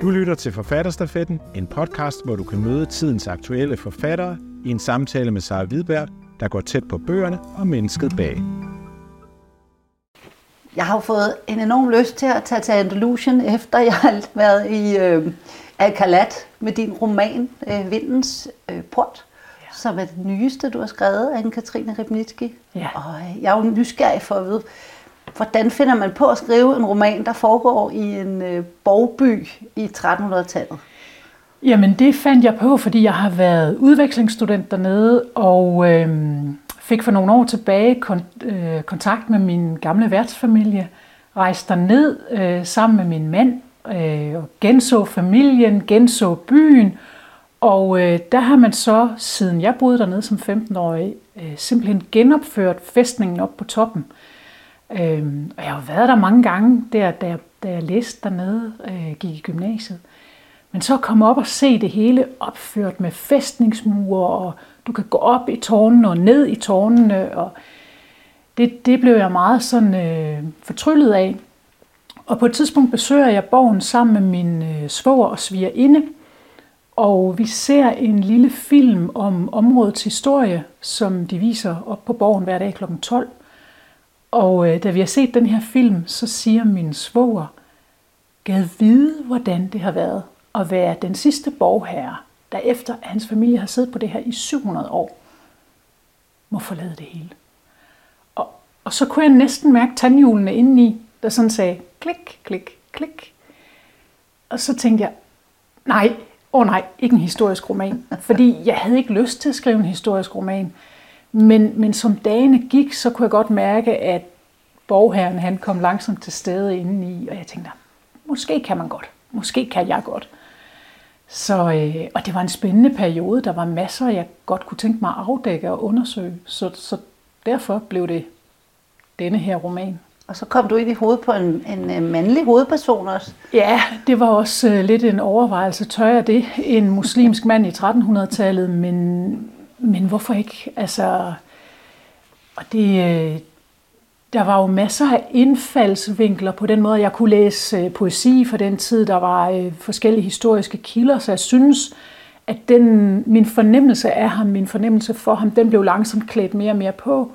Du lytter til Forfatterstafetten, en podcast, hvor du kan møde tidens aktuelle forfattere i en samtale med Sara Hvidberg, der går tæt på bøgerne og mennesket bag. Jeg har fået en enorm lyst til at tage til Andalusien, efter jeg har været i øh, Alcalat med din roman øh, Vindens øh, Port, ja. som er det nyeste, du har skrevet, Anne-Katrine Ribnitski. Ja. Og øh, jeg er jo nysgerrig for at vide, hvordan finder man på at skrive en roman, der foregår i en øh, borgby i 1300-tallet? Jamen det fandt jeg på, fordi jeg har været udvekslingsstudent dernede, og øh, fik for nogle år tilbage kon- øh, kontakt med min gamle værtsfamilie, rejste ned øh, sammen med min mand, øh, og genså familien, genså byen, og øh, der har man så, siden jeg boede dernede som 15-årig, øh, simpelthen genopført fæstningen op på toppen. Øh, Øhm, og jeg har været der mange gange, der, da, jeg, da jeg læste dernede, øh, gik i gymnasiet. Men så komme op og se det hele opført med fæstningsmure, og du kan gå op i tårnene og ned i tårnene, og det, det blev jeg meget sådan øh, fortryllet af. Og på et tidspunkt besøger jeg borgen sammen med min øh, svoger og svigerinde, og vi ser en lille film om områdets historie, som de viser op på borgen hver dag kl. 12. Og øh, da vi har set den her film, så siger min svoger, gad vide, hvordan det har været at være den sidste borgherre, der efter at hans familie har siddet på det her i 700 år, må forlade det hele. Og, og så kunne jeg næsten mærke tandhjulene indeni, der sådan sagde klik, klik, klik. Og så tænkte jeg, nej, åh oh nej, ikke en historisk roman. Fordi jeg havde ikke lyst til at skrive en historisk roman. Men, men som dagene gik, så kunne jeg godt mærke, at borgherren han kom langsomt til stede indeni, og jeg tænkte, måske kan man godt. Måske kan jeg godt. Så, øh, og det var en spændende periode. Der var masser, jeg godt kunne tænke mig at afdække og undersøge. Så, så derfor blev det denne her roman. Og så kom du ind i hovedet på en, en øh, mandlig hovedperson også. Ja, det var også øh, lidt en overvejelse. Tør jeg det? En muslimsk mand i 1300-tallet, men, men hvorfor ikke? Altså, og det, øh, der var jo masser af indfaldsvinkler på den måde. Jeg kunne læse øh, poesi for den tid. Der var øh, forskellige historiske kilder, så jeg synes, at den, min fornemmelse af ham, min fornemmelse for ham, den blev langsomt klædt mere og mere på.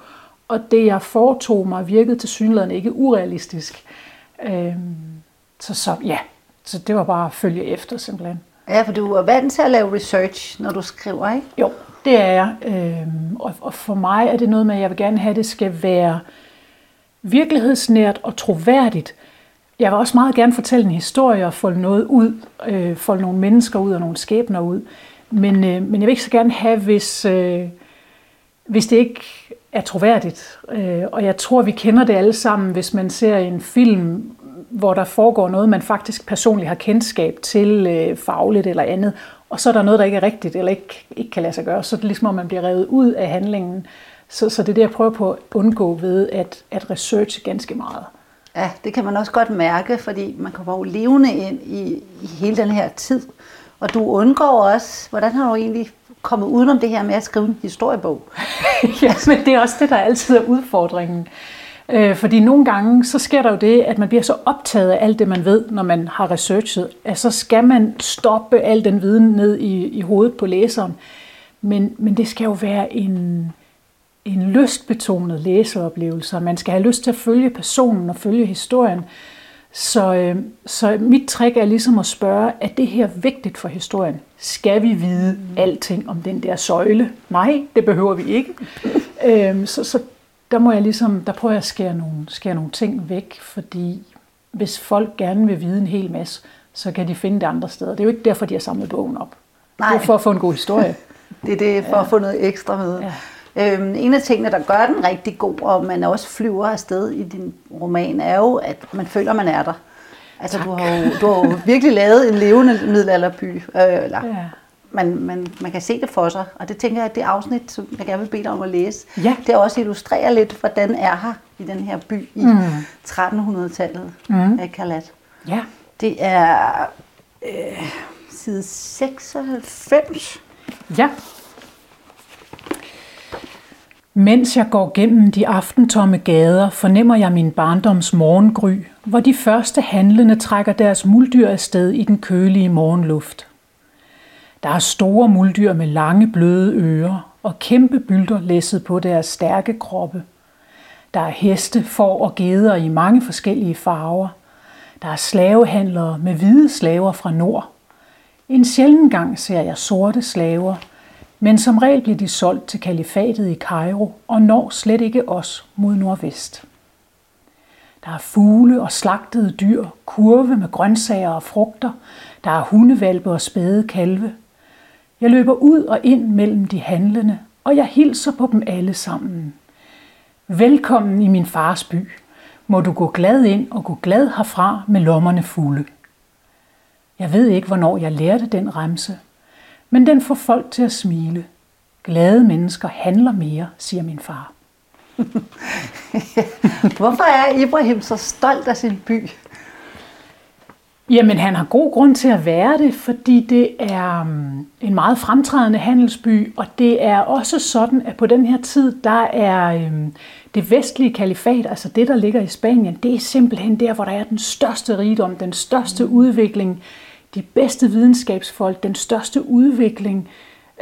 Og det, jeg foretog mig, virkede til synligheden ikke urealistisk. Øhm, så, så ja, så det var bare at følge efter simpelthen. Ja, for du er vant til at lave research, når du skriver, ikke? Jo, det er jeg. Øhm, og, og for mig er det noget med, at jeg vil gerne have, at det skal være virkelighedsnært og troværdigt. Jeg vil også meget gerne fortælle en historie og folde noget ud, øh, folde nogle mennesker ud og nogle skæbner ud. Men, øh, men jeg vil ikke så gerne have, hvis, øh, hvis det ikke er troværdigt. Øh, og jeg tror, vi kender det alle sammen, hvis man ser en film, hvor der foregår noget, man faktisk personligt har kendskab til øh, fagligt eller andet, og så er der noget, der ikke er rigtigt eller ikke, ikke kan lade sig gøre. Så er det ligesom, at man bliver revet ud af handlingen. Så, så det er det, jeg prøver på at undgå ved at, at researche ganske meget. Ja, det kan man også godt mærke, fordi man kommer jo levende ind i, i hele den her tid. Og du undgår også, hvordan har du egentlig kommet udenom det her med at skrive en historiebog? ja, men det er også det, der altid er udfordringen. Øh, fordi nogle gange, så sker der jo det, at man bliver så optaget af alt det, man ved, når man har researchet, at så skal man stoppe al den viden ned i, i hovedet på læseren. Men, men det skal jo være en, en lystbetonet læseoplevelse, man skal have lyst til at følge personen og følge historien. Så, øh, så mit trick er ligesom at spørge, er det her vigtigt for historien? Skal vi vide alting om den der søjle? Nej, det behøver vi ikke. øhm, så, så der må jeg ligesom, der prøver jeg at skære nogle, skære nogle ting væk, fordi hvis folk gerne vil vide en hel masse, så kan de finde det andre steder. Det er jo ikke derfor, de har samlet bogen op. Nej. Det er for at få en god historie. det er det, for ja. at få noget ekstra med. Ja. Øhm, en af tingene, der gør den rigtig god, og man også flyver afsted i din roman, er jo, at man føler, man er der. Altså, du har, jo, du har jo virkelig lavet en levende middelalderby. Øh, eller, ja. Man, man, man kan se det for sig, og det tænker jeg, at det afsnit, som jeg gerne vil bede dig om at læse, ja. det også illustrerer lidt, hvordan er her i den her by i mm. 1300-tallet mm. af Kalat. Ja. Det er øh, side 96. Ja. Mens jeg går gennem de aftentomme gader, fornemmer jeg min barndoms morgengry hvor de første handlende trækker deres muldyr afsted i den kølige morgenluft. Der er store muldyr med lange bløde ører og kæmpe bylder læsset på deres stærke kroppe. Der er heste, får og geder i mange forskellige farver. Der er slavehandlere med hvide slaver fra nord. En sjælden gang ser jeg sorte slaver, men som regel bliver de solgt til kalifatet i Kairo og når slet ikke os mod nordvest. Der er fugle og slagtede dyr, kurve med grøntsager og frugter. Der er hundevalpe og spæde kalve. Jeg løber ud og ind mellem de handlende, og jeg hilser på dem alle sammen. Velkommen i min fars by. Må du gå glad ind og gå glad herfra med lommerne fulde. Jeg ved ikke, hvornår jeg lærte den remse, men den får folk til at smile. Glade mennesker handler mere, siger min far. Hvorfor er Ibrahim så stolt af sin by? Jamen, han har god grund til at være det, fordi det er um, en meget fremtrædende handelsby, og det er også sådan, at på den her tid, der er um, det vestlige kalifat, altså det, der ligger i Spanien, det er simpelthen der, hvor der er den største rigdom, den største udvikling, de bedste videnskabsfolk, den største udvikling.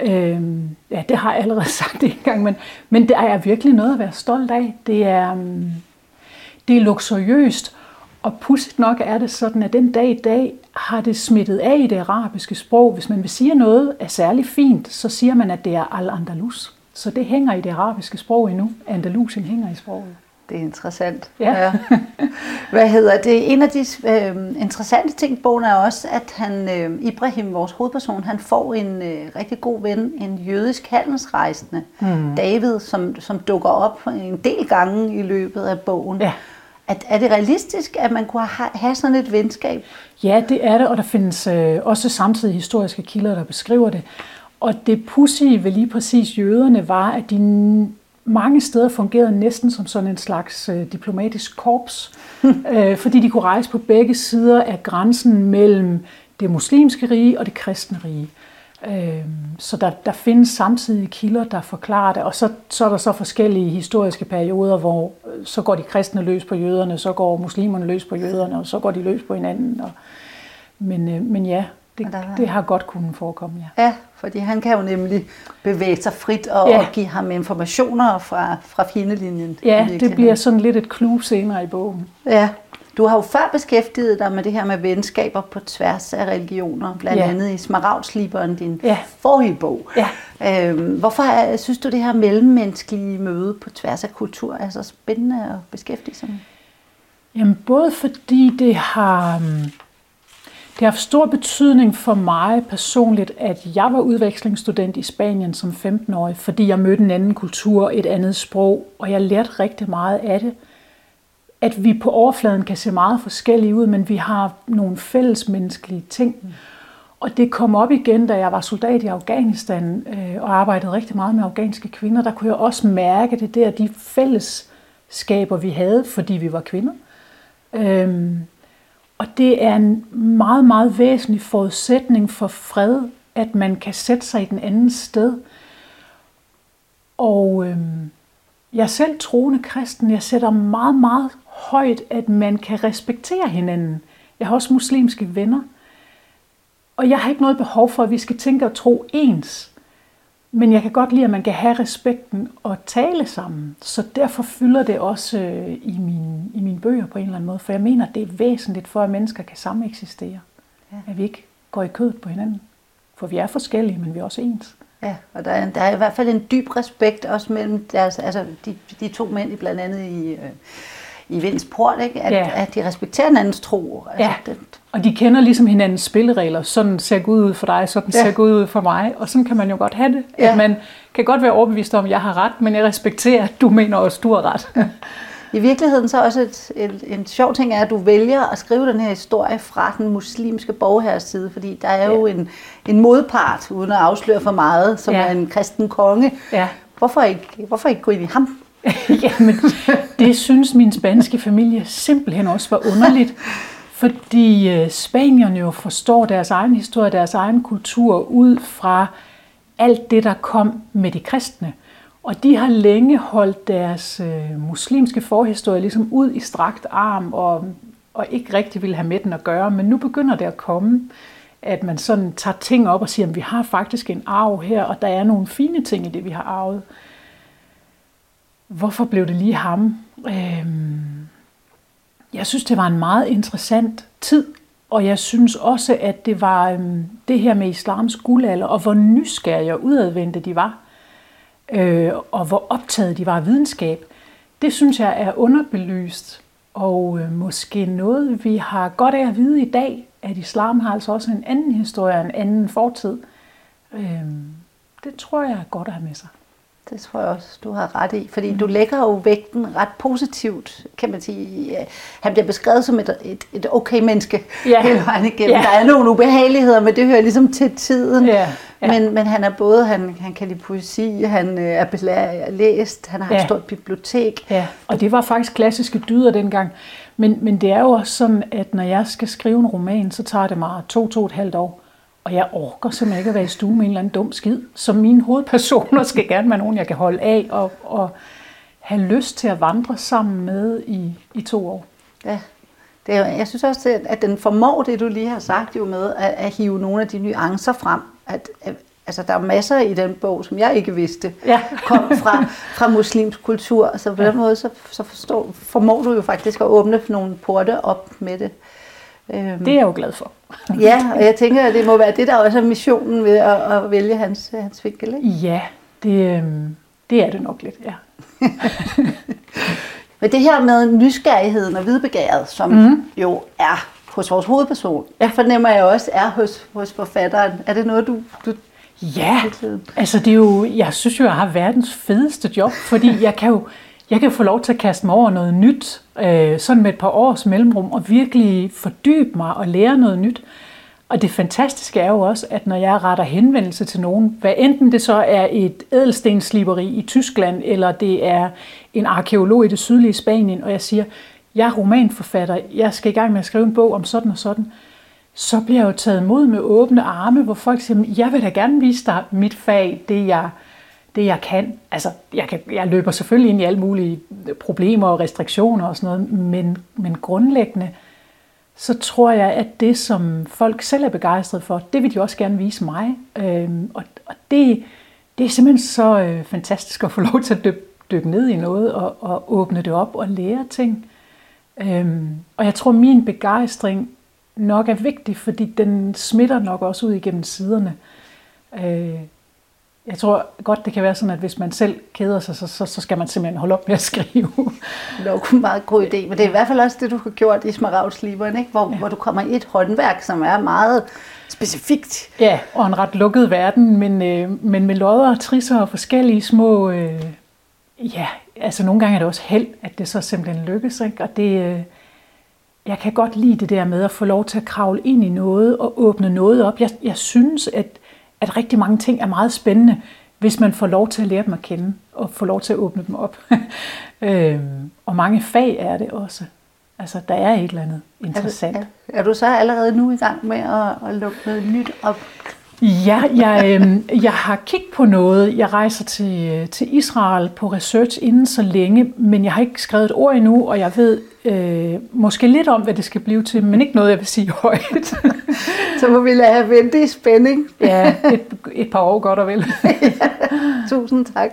Øhm, ja, det har jeg allerede sagt en gang, men, men det er virkelig noget at være stolt af. Det er, det er luksuriøst, og pudsigt nok er det sådan, at den dag i dag har det smittet af i det arabiske sprog. Hvis man vil sige noget er særlig fint, så siger man, at det er al-Andalus. Så det hænger i det arabiske sprog endnu. Andalusien hænger i sproget. Det er interessant. Ja. ja. Hvad hedder det? En af de øh, interessante ting i bogen er også, at han, øh, Ibrahim, vores hovedperson, han får en øh, rigtig god ven, en jødisk handelsrejsende, mm. David, som, som dukker op en del gange i løbet af bogen. Ja. At, er det realistisk, at man kunne have, sådan et venskab? Ja, det er det, og der findes øh, også samtidig historiske kilder, der beskriver det. Og det pudsige ved lige præcis jøderne var, at de mange steder fungerede næsten som sådan en slags øh, diplomatisk korps, øh, fordi de kunne rejse på begge sider af grænsen mellem det muslimske rige og det kristne rige. Øh, så der, der findes samtidig kilder, der forklarer det, og så, så er der så forskellige historiske perioder, hvor øh, så går de kristne løs på jøderne, så går muslimerne løs på jøderne, og så går de løs på hinanden. Og, men, øh, men ja, det, det har godt kunnet forekomme, ja. Ja, fordi han kan jo nemlig bevæge sig frit og, ja. og give ham informationer fra, fra fjendelinjen. Ja, det bliver sådan lidt et clue senere i bogen. Ja. Du har jo før beskæftiget dig med det her med venskaber på tværs af religioner, blandt ja. andet i Smaragdsliberen, din ja. forrige bog. Ja. Øhm, hvorfor er, synes du, det her mellemmenneskelige møde på tværs af kultur er så spændende at beskæftige sig med? Jamen, både fordi det har øhm, det har haft stor betydning for mig personligt, at jeg var udvekslingsstudent i Spanien som 15-årig, fordi jeg mødte en anden kultur, et andet sprog, og jeg lærte rigtig meget af det. At vi på overfladen kan se meget forskellige ud, men vi har nogle fællesmenneskelige ting. Og det kom op igen, da jeg var soldat i Afghanistan øh, og arbejdede rigtig meget med afghanske kvinder. Der kunne jeg også mærke det der, de fællesskaber, vi havde, fordi vi var kvinder. Øhm, og det er en meget, meget væsentlig forudsætning for fred, at man kan sætte sig i den anden sted. Og øh, jeg er selv troende kristen. Jeg sætter meget, meget højt, at man kan respektere hinanden. Jeg har også muslimske venner. Og jeg har ikke noget behov for, at vi skal tænke og tro ens. Men jeg kan godt lide, at man kan have respekten og tale sammen. Så derfor fylder det også øh, i, mine, i mine bøger på en eller anden måde. For jeg mener, det er væsentligt for, at mennesker kan sameksistere. Ja. At vi ikke går i kødet på hinanden. For vi er forskellige, men vi er også ens. Ja, og der er, der er i hvert fald en dyb respekt også mellem deres, altså de, de to mænd, blandt andet i, øh, i Vinds Port, ikke? At, ja. at de respekterer hinandens tro. Altså, ja. det, og de kender ligesom hinandens spilleregler. Sådan ser Gud ud for dig, sådan ja. ser Gud ud for mig. Og sådan kan man jo godt have det. Ja. At man kan godt være overbevist om, at jeg har ret, men jeg respekterer, at du mener også, du har ret. I virkeligheden så også et, et, en sjov ting er, at du vælger at skrive den her historie fra den muslimske borgerherres side, fordi der er jo ja. en, en modpart, uden at afsløre for meget, som ja. er en kristen konge. Ja. Hvorfor, ikke, hvorfor ikke gå ind i ham? Jamen, det synes min spanske familie simpelthen også var underligt. Fordi øh, spanierne jo forstår deres egen historie, deres egen kultur ud fra alt det, der kom med de kristne. Og de har længe holdt deres øh, muslimske forhistorie ligesom ud i strakt arm og og ikke rigtig ville have med den at gøre, men nu begynder det at komme, at man sådan tager ting op og siger, at vi har faktisk en arv her, og der er nogle fine ting i det, vi har arvet. Hvorfor blev det lige ham? Øhm, jeg synes, det var en meget interessant tid, og jeg synes også, at det var øhm, det her med islams guldalder, og hvor nysgerrige og udadvendte de var, øh, og hvor optaget de var af videnskab. Det synes jeg er underbelyst, og øh, måske noget, vi har godt af at vide i dag, at islam har altså også en anden historie, en anden fortid. Øh, det tror jeg er godt at have med sig. Det tror jeg også, du har ret i. Fordi du lægger jo vægten ret positivt, kan man sige. Han bliver beskrevet som et, et, et okay menneske ja. hele vejen igennem. Ja. Der er nogle ubehageligheder, men det hører ligesom til tiden. Ja. Ja. Men, men han er både, han, han kan lide poesi, han øh, er læst, han har ja. et stort bibliotek. Ja, og det var faktisk klassiske dyder dengang. Men, men det er jo også sådan, at når jeg skal skrive en roman, så tager det mig to, to et halvt år. Og jeg orker simpelthen ikke at være i stue med en eller anden dum skid. Så mine hovedpersoner skal gerne være nogen, jeg kan holde af og, og have lyst til at vandre sammen med i, i to år. Ja, det er, jeg synes også, at den formår det, du lige har sagt jo med, at, at hive nogle af de nuancer frem. At, at, altså, der er masser i den bog, som jeg ikke vidste, ja. kom fra, fra muslimsk kultur. Så på den måde, så, så forstår, formår du jo faktisk at åbne nogle porte op med det. Øhm, det er jeg jo glad for. ja, og jeg tænker, at det må være det, der også er missionen ved at, at vælge hans, hans vinkel. Ikke? Ja, det, øhm, det er det nok lidt, ja. Men det her med nysgerrigheden og vidbegæret, som mm. jo er hos vores hovedperson, ja. fornemmer jeg også er hos, hos forfatteren. Er det noget, du, du Ja, altså det er jo, jeg synes jo, jeg har verdens fedeste job, fordi jeg kan jo, jeg kan få lov til at kaste mig over noget nyt, øh, sådan med et par års mellemrum, og virkelig fordybe mig og lære noget nyt. Og det fantastiske er jo også, at når jeg retter henvendelse til nogen, hvad enten det så er et ædelstensliberi i Tyskland, eller det er en arkeolog i det sydlige Spanien, og jeg siger, jeg er romanforfatter, jeg skal i gang med at skrive en bog om sådan og sådan, så bliver jeg jo taget imod med åbne arme, hvor folk siger, jeg vil da gerne vise dig mit fag, det jeg, det jeg kan. Altså, jeg, kan, jeg løber selvfølgelig ind i alle mulige problemer og restriktioner og sådan noget, men, men grundlæggende, så tror jeg, at det, som folk selv er begejstret for, det vil de også gerne vise mig. Øhm, og og det, det er simpelthen så øh, fantastisk at få lov til at dykke, dykke ned i noget og, og åbne det op og lære ting. Øhm, og jeg tror, min begejstring nok er vigtig, fordi den smitter nok også ud igennem siderne. Øh, jeg tror godt, det kan være sådan, at hvis man selv keder sig, så, så, så skal man simpelthen holde op med at skrive. Det er jo en meget god idé, men det er i hvert fald også det, du har gjort i Smaragdsliberen, ikke? Hvor, ja. hvor du kommer i et håndværk, som er meget specifikt. Ja, og en ret lukket verden, men, øh, men med lodder og trisser og forskellige små... Øh, ja, altså nogle gange er det også held, at det så simpelthen lykkes, ikke? Og det... Øh, jeg kan godt lide det der med at få lov til at kravle ind i noget og åbne noget op. Jeg, jeg synes, at, at rigtig mange ting er meget spændende, hvis man får lov til at lære dem at kende og få lov til at åbne dem op. øhm, og mange fag er det også. Altså, der er et eller andet interessant. Er, er, er du så allerede nu i gang med at, at lukke noget nyt op? Ja, jeg, øh, jeg har kigget på noget. Jeg rejser til, til Israel på research inden så længe, men jeg har ikke skrevet et ord endnu, og jeg ved øh, måske lidt om, hvad det skal blive til, men ikke noget, jeg vil sige højt. så må vi lade have vente i spænding. ja, et, et par år godt og vel. ja, tusind tak.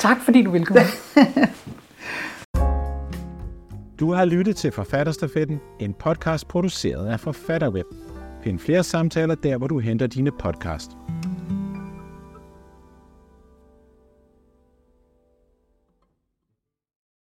Tak fordi du ville komme. Du har lyttet til Forfatterstafetten, en podcast produceret af Forfatterweb. Find flere samtaler der, hvor du henter dine podcast.